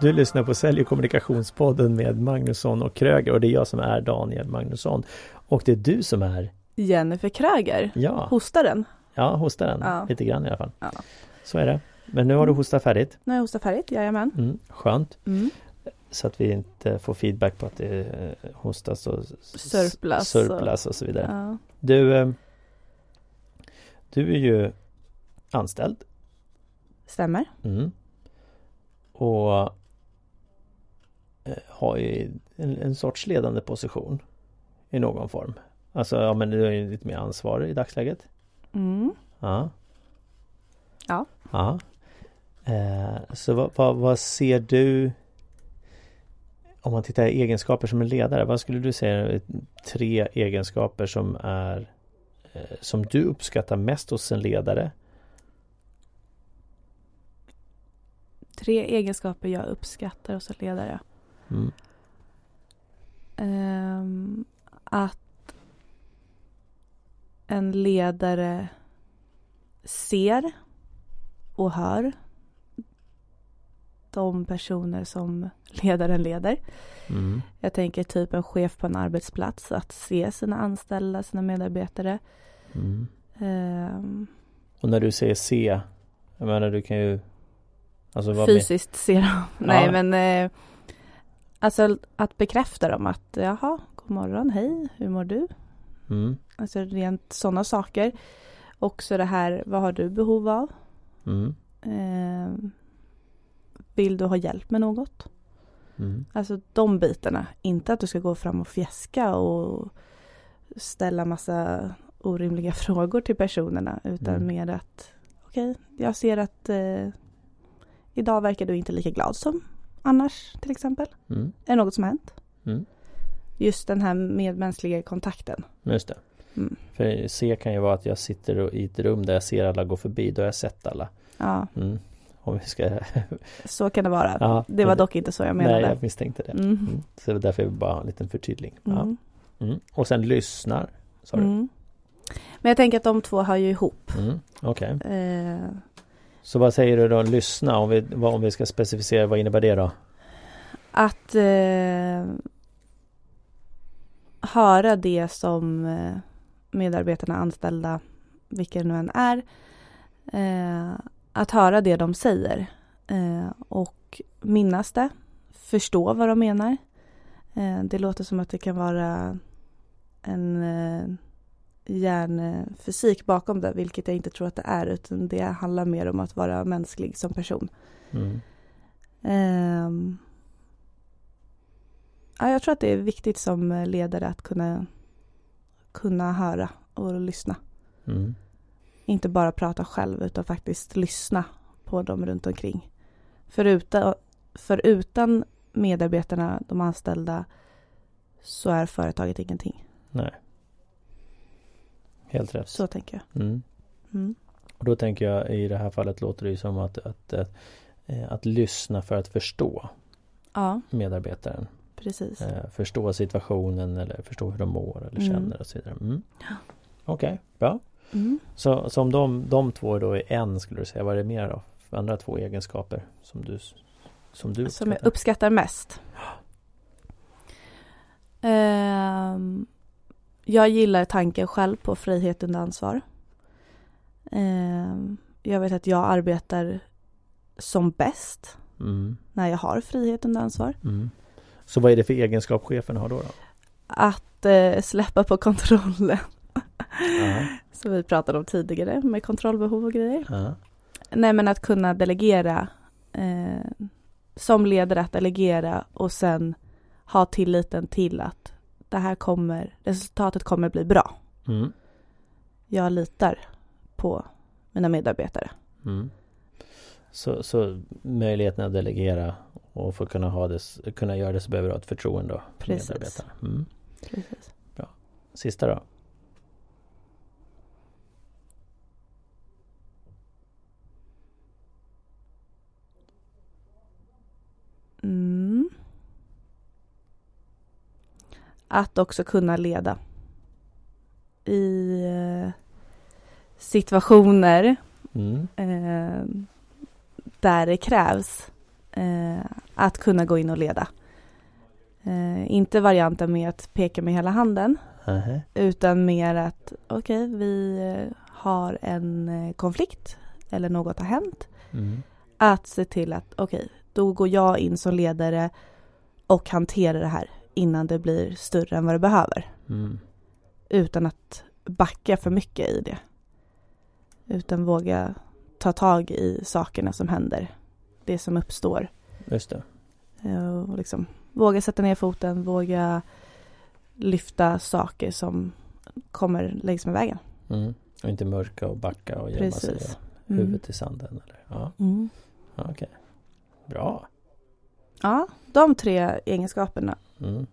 Du lyssnar på Sälj och kommunikationspodden med Magnusson och Kröger och det är jag som är Daniel Magnusson. Och det är du som är Jennifer Kröger. Ja. Hostaren. Ja, hostaren. Ja. Lite grann i alla fall. Ja. Så är det. Men nu har du hostat färdigt. Nu har jag hostat färdigt, jajamän. Mm, skönt. Mm. Så att vi inte får feedback på att det eh, hostas och Sörplas sörplas och så vidare. Ja. Du, eh, du är ju anställd. Stämmer. Mm. Och har ju en, en sorts ledande position i någon form. Alltså, ja men du är ju lite mer ansvarig i dagsläget. Mm. Ja. Ja. Ja. Eh, så vad, vad, vad ser du om man tittar i egenskaper som en ledare, vad skulle du säga är tre egenskaper som är eh, som du uppskattar mest hos en ledare? Tre egenskaper jag uppskattar hos en ledare. Mm. Ehm, att en ledare ser och hör de personer som ledaren leder. Mm. Jag tänker typ en chef på en arbetsplats, att se sina anställda, sina medarbetare. Mm. Ehm, Och när du säger se, jag menar du kan ju Alltså vad med, fysiskt se dem. Nej men eh, alltså att bekräfta dem att jaha, god morgon, hej, hur mår du? mm, Alltså rent sådana saker. Också det här, vad har du behov av? mm, Eh, vill du ha hjälp med något? mm, Alltså de bitarna. Inte att du ska gå fram och fjäska och ställa massa orimliga frågor till personerna. Utan Mm. mer att okej, jag ser att eh, idag verkar du inte lika glad som annars till exempel. mm, Är det något som har hänt? mm. Just den här medmänskliga kontakten. Just det. Mm. För se kan ju vara att jag sitter i ett rum där jag ser alla gå förbi, då har jag sett alla. Ja, Mm. Om vi ska... så kan det vara. ja, Det var dock inte så jag menade. Nej, jag misstänkte det. Mm. Mm. Så det var därför jag bara ha en liten förtydling. Ja. Mm. Mm. Och sen lyssnar, sa du? Men jag tänker att de två hör ju ihop. Mm. Okej. Eh, så vad säger du då, lyssna? Om vi, om vi ska specificera, vad innebär det då? att eh, höra det som eh, medarbetarna, anställda, vilka det nu än är, eh, att höra det de säger eh, och minnas det, förstå vad de menar. Eh, det låter som att det kan vara en eh, hjärnfysik bakom det, vilket jag inte tror att det är, utan det handlar mer om att vara mänsklig som person. Mm. Ehm. ja, jag tror att det är viktigt som ledare att kunna, kunna höra och lyssna. Mm. Inte bara prata själv utan faktiskt lyssna på dem runt omkring. Förutan, förutan medarbetarna, de anställda, så är företaget ingenting. Nej. Helt rätt. Så tänker jag. Mm. Mm. Och då tänker jag i det här fallet låter det ju som att, att, att, eh, att lyssna för att förstå Ja, medarbetaren. precis. Eh, förstå situationen eller förstå hur de mår eller Mm. känner och så vidare. Mm. Okej, bra. Mm. Så, så om de, de två då är en skulle du säga, vad är det mer då? För andra två egenskaper som du som du Som jag uppskattar? uppskattar mest. Ehm, jag gillar tanken själv på frihet under ansvar. Ehm, jag vet att jag arbetar som bäst Mm, när jag har frihet under ansvar. mm. Så vad är det för egenskap chefen har då? då? Att eh, släppa på kontrollen. Ja, Som vi pratade om tidigare med kontrollbehov och grejer. ja, Nej men att kunna delegera. Eh, som ledare att delegera och sen ha tilliten till att det här kommer, resultatet kommer bli bra. mm, Jag litar på mina medarbetare. mm. Så, så möjligheten att delegera och för att kunna, ha det, kunna göra det så behöver du ha ett förtroende för Precis. medarbetarna. Mm. Precis. Sista då? Mm. Att också kunna leda. I eh, situationer Mm. eh, där det krävs eh, att kunna gå in och leda. Eh, inte varianten med att peka med hela handen Nähä. utan mer att okej, vi eh, har en konflikt eller något har hänt. Mm. Att se till att okej, då går jag in som ledare och hanterar det här innan det blir större än vad det behöver. Mm. Utan att backa för mycket i det. Utan våga ta tag i sakerna som händer. Det som uppstår. Just det. Eh, Och liksom våga sätta ner foten, våga lyfta saker som kommer längs med vägen. Mm. Och inte mörka och backa och gömma sig och huvudet i sanden. Eller? Ja, Mm. okej. Bra. Ja, de tre egenskaperna Mm.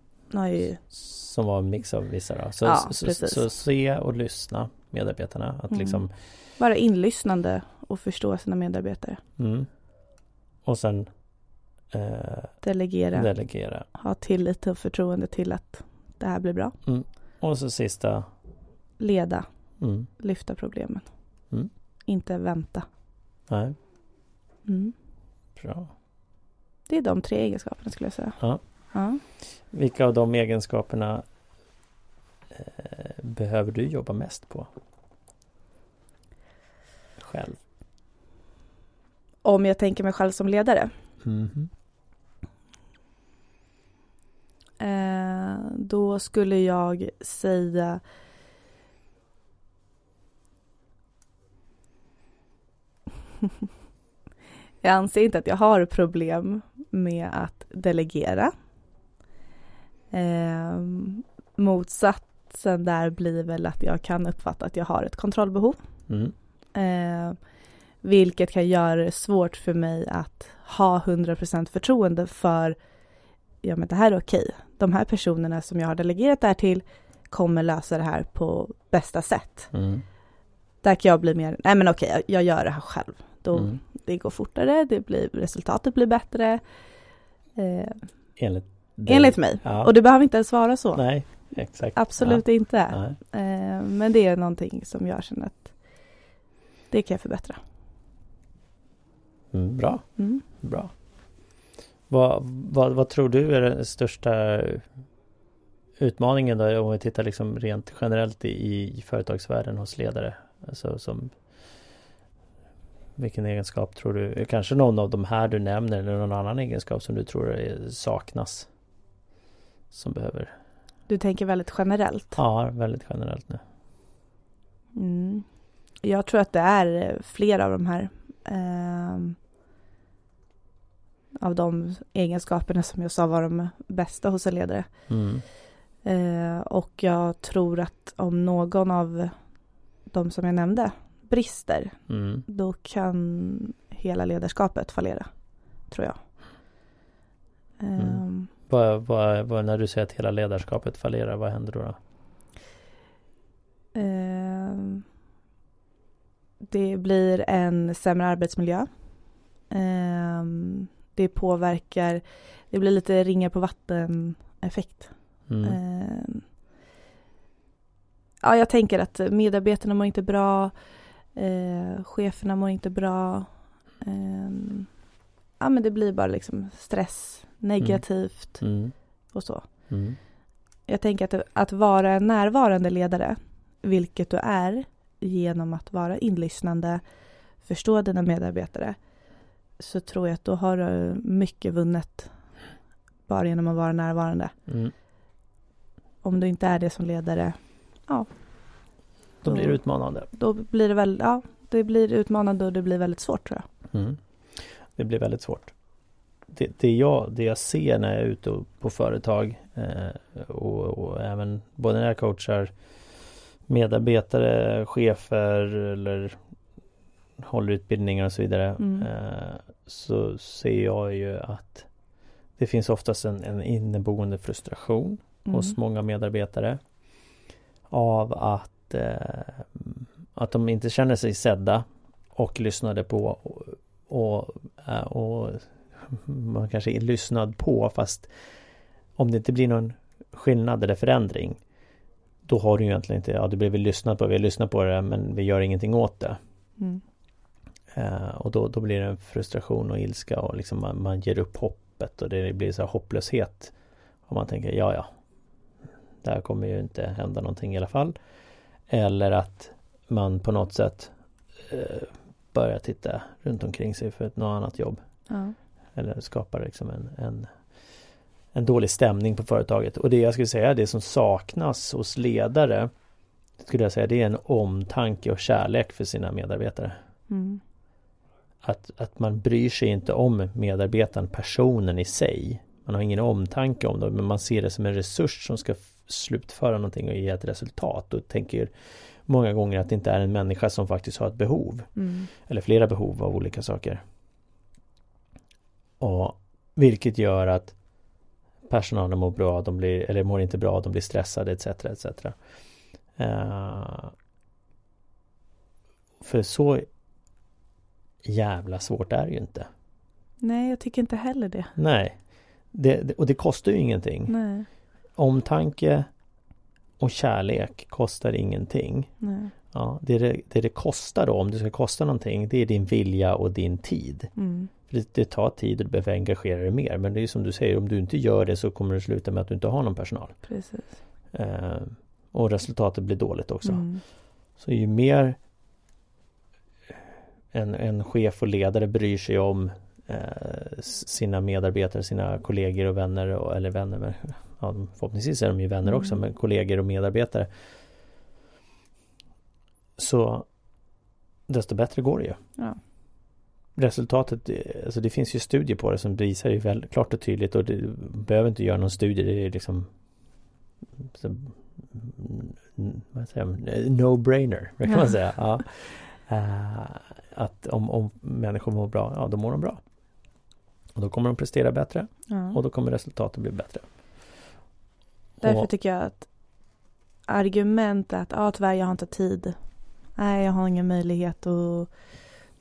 ju Som var en mix av vissa då. Så, Ja, så, så, så se och lyssna medarbetarna. Att Mm. liksom vara inlyssnande och förstå sina medarbetare. mm. Och sen eh, Delegera, delegera. ha tillit och förtroende till att det här blir bra. Och så sista Leda, mm. lyfta problemen. Mm. Inte vänta. Nej, Mm. bra. Det är de tre egenskaperna skulle jag säga. Ja. Ja. Vilka av de egenskaperna eh, behöver du jobba mest på? Själv? Om jag tänker mig själv som ledare. Mhm. Eh, då skulle jag säga Jag anser inte att jag har problem med att delegera. Eh, motsatsen där blir väl att jag kan uppfatta att jag har ett kontrollbehov. Mm. Eh, vilket kan göra det svårt för mig att ha 100% förtroende för ja men det här är okej. De här personerna som jag har delegerat det här till kommer lösa det här på bästa sätt. Mm. Där kan jag bli mer, nej men okej, jag, gör det här själv. Då, Mm. Det går fortare, det blir, resultatet blir bättre. Eh, Enligt dig. enligt mig. Ja. Och det behöver inte ens vara så. Nej, exakt. Absolut inte. Ja. Nej. Eh, men det är någonting som jag känner att det kan jag förbättra. Mm, bra, Mm. bra. Vad, vad, vad tror du är den största utmaningen då om vi tittar liksom rent generellt i, i företagsvärlden hos ledare? Alltså som vilken egenskap tror du, kanske någon av de här du nämner eller någon annan egenskap som du tror saknas? Som behöver, Du tänker väldigt generellt. ja väldigt generellt nu. Mm. Jag tror att det är eh, flera av de här ehm, av de egenskaperna som jag sa var de bästa hos en ledare. Mm. Eh, och jag tror att om någon av de som jag nämnde brister, Mm. då kan hela ledarskapet fallera, tror jag. Mm. Ehm, Vad, vad, vad, när du säger att hela ledarskapet fallerar, vad händer då? då? Ehm, det blir en sämre arbetsmiljö. Ehm, det påverkar, det blir lite ringar på vatten effekt. Mm. Ehm, ja, jag tänker att medarbetarna mår inte bra, eh, cheferna mår inte bra. Ehm, ja, men det blir bara liksom stress, negativt Mm. och så. Mm. Jag tänker att, att vara en närvarande ledare, vilket du är genom att vara inlyssnande, förstå dina medarbetare, så tror jag att då har du mycket vunnet bara genom att vara närvarande. Mm. Om du inte är det som ledare, Då blir det Då- utmanande. då blir det väl, ja, det blir utmanande och det blir väldigt svårt tror jag. Det blir väldigt svårt. Det, det, jag, det jag ser när jag är ute på företag eh, och, och även både när jag coachar medarbetare, chefer eller håller utbildningar och så vidare Mm. eh, så ser jag ju att det finns oftast en, en inneboende frustration Mm. hos många medarbetare av att, eh, att de inte känner sig sedda och lyssnade på och, och, eh, och man kanske är lyssnad på fast om det inte blir någon skillnad eller förändring då har du ju egentligen inte, ja det blir väl lyssnat på, vi har lyssnat på det men vi gör ingenting åt det. Mm. Eh, och då, då blir det en frustration och ilska och liksom man, man ger upp hoppet och det blir så här hopplöshet. Och man tänker ja ja Det här kommer ju inte hända någonting i alla fall. Eller att man på något sätt eh, börjar titta runt omkring sig för ett något annat jobb. Ja. Eller skapar liksom en, en, en dålig stämning på företaget. Och det jag skulle säga, det som saknas hos ledare skulle jag säga det är en omtanke och kärlek för sina medarbetare. Mm. Att, att man bryr sig inte om medarbetaren, personen i sig. Man har ingen omtanke om det men man ser det som en resurs som ska slutföra någonting och ge ett resultat och tänker många gånger att det inte är en människa som faktiskt har ett behov. Mm. Eller flera behov av olika saker. Och vilket gör att personalen mår bra, de blir, eller mår inte bra, de blir stressade etc. etc. Eh, för så jävla svårt är det ju inte. Nej, jag tycker inte heller det. Nej. Det, det, och det kostar ju ingenting. Nej. Omtanke och kärlek kostar ingenting. Nej. Ja, det, det, det kostar då, om det ska kosta någonting, det är din vilja och din tid. Mm. För Det, det tar tid och du behöver engagera dig mer. Men det är som du säger, om du inte gör det så kommer det sluta med att du inte har någon personal. Precis. Eh, och resultatet blir dåligt också. Mm. Så ju mer en, en chef och ledare bryr sig om sina medarbetare, sina kollegor och vänner och, eller vänner men, ja, förhoppningsvis är de ju vänner också Mm. men kollegor och medarbetare så desto bättre går det ju. Ja. Resultatet, eh, alltså det finns ju studier på det som visar ju väldigt klart och tydligt och du behöver inte göra någon studie, det är liksom så, mm, vad säger man, no-brainer, kan man säga. Ja. Eh, att om, om människor mår bra, ja då mår de bra. Och då kommer de prestera bättre Ja. och då kommer resultatet bli bättre. Därför Och- tycker jag att argument att ja, tyvärr jag har inte tid. Nej, jag har ingen möjlighet att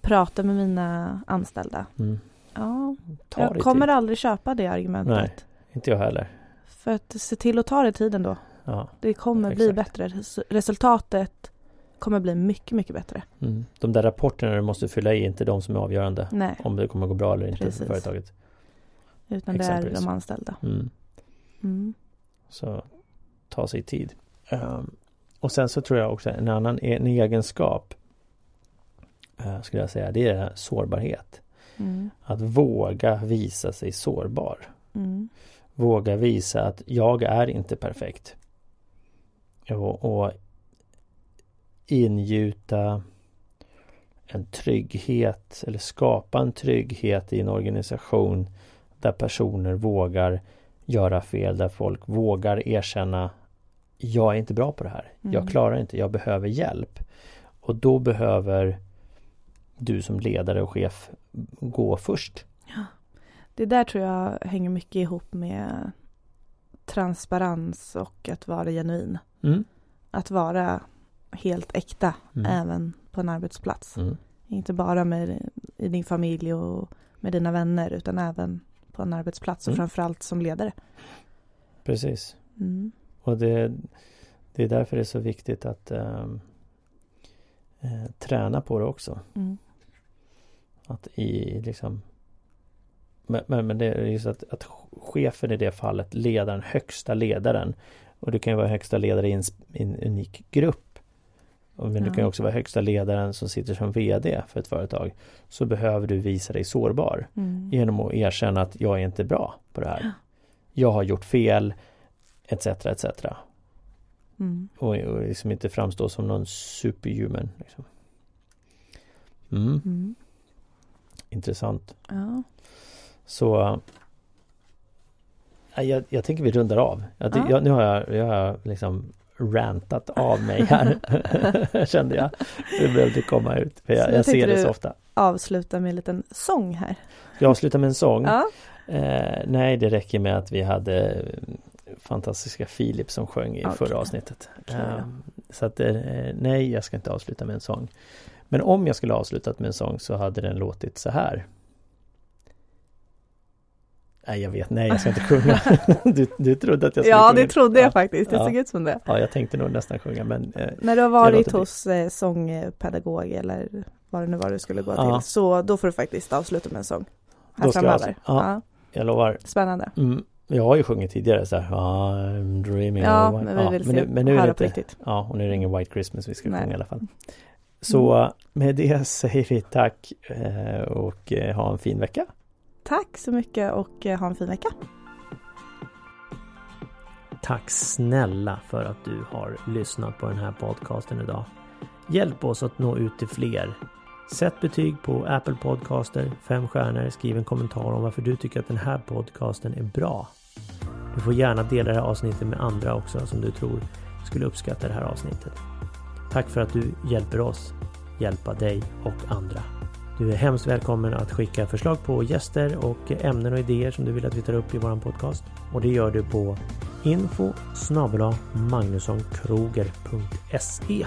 prata med mina anställda. Mm, Ja, ta jag kommer tid. aldrig köpa det argumentet. Nej. Inte jag heller. För att se till att ta dig tiden då. Ja. Det kommer bli Exakt. bättre. Res- Resultatet kommer bli mycket, mycket bättre. Mm. De där rapporterna du måste fylla i är inte de som är avgörande. Nej, Om det kommer gå bra eller inte Precis. för företaget. utan det är Exempelvis. de anställda. Mm. Mm. Så ta sig tid. Ehm, och sen så tror jag också en annan en egenskap eh, skulle jag säga det är sårbarhet. Mm. Att våga visa sig sårbar. Mm. Våga visa att jag är inte perfekt. Och, och ingjuta en trygghet eller skapa en trygghet i en organisation där personer vågar göra fel, där folk vågar erkänna jag är inte bra på det här. Jag Mm. klarar inte, jag behöver hjälp. Och då behöver du som ledare och chef gå först. Det där tror jag hänger mycket ihop med transparens och att vara genuin. Mm. Att vara helt äkta Mm. även på en arbetsplats. Mm. Inte bara med i din familj och med dina vänner utan även på en arbetsplats och Mm. framförallt som ledare. Precis. Mm. Och det, det är därför det är så viktigt att eh, träna på det också. Mm. Att i liksom men, men, men det är just att, att chefen i det fallet, ledaren, högsta ledaren och du kan ju vara högsta ledare i en, i en unik grupp men du kan också vara högsta ledaren som sitter som VD för ett företag så behöver du visa dig sårbar Mm. genom att erkänna att jag är inte bra på det här. Jag har gjort fel etc. etc. Mm. Och, och liksom inte framstå som någon superhuman. Liksom. Mm, Mm. intressant. Ja. Så äh, jag, jag tänker vi rundar av. Jag, Ja. jag, nu har jag, jag har liksom rantat av mig här. Kände jag. Det behövde komma ut. För jag, jag ser det så ofta. Avsluta med en liten sång här. Jag avslutar med en sång. Ja, Eh, nej, det räcker med att vi hade eh, fantastiska Filip som sjöng i Okej. förra avsnittet. Då. Eh, så att eh, nej, jag ska inte avsluta med en sång. Men om jag skulle avslutat med en sång så hade den låtit så här. Nej, jag vet, nej, jag ska inte sjunga. du, du trodde att jag skulle ja sjunga. det trodde jag Ja, faktiskt. Det Ja. såg ut som det. Ja, jag tänkte nog nästan sjunga, men eh, När du har varit hos eh, sångpedagog eller vad det nu var du skulle gå Ja. till. Så då får du faktiskt avsluta med en sång. Här Då ska jag framöver. avsluta. Ja. jag lovar. Spännande. Mm, jag har ju sjungit tidigare så här. I'm dreaming Ja, of a white-" men vi vill se, nu, men nu är höra det på riktigt. Ja, och nu är det ingen White Christmas vi ska Nej. sjunga i alla fall. Så med det säger vi tack eh, och eh, ha en fin vecka. Tack så mycket och eh, ha en fin vecka. Tack snälla för att du har lyssnat på den här podcasten idag. Hjälp oss att nå ut till fler. Sätt betyg på Apple Podcaster, fem stjärnor, skriv en kommentar om varför du tycker att den här podcasten är bra. Du får gärna dela det här avsnittet med andra också som du tror skulle uppskatta det här avsnittet. Tack för att du hjälper oss hjälpa dig och andra. Du är hemskt välkommen att skicka förslag på gäster och ämnen och idéer som du vill att vi tar upp i vår podcast. Och det gör du på info snabel-a magnussonkroger.se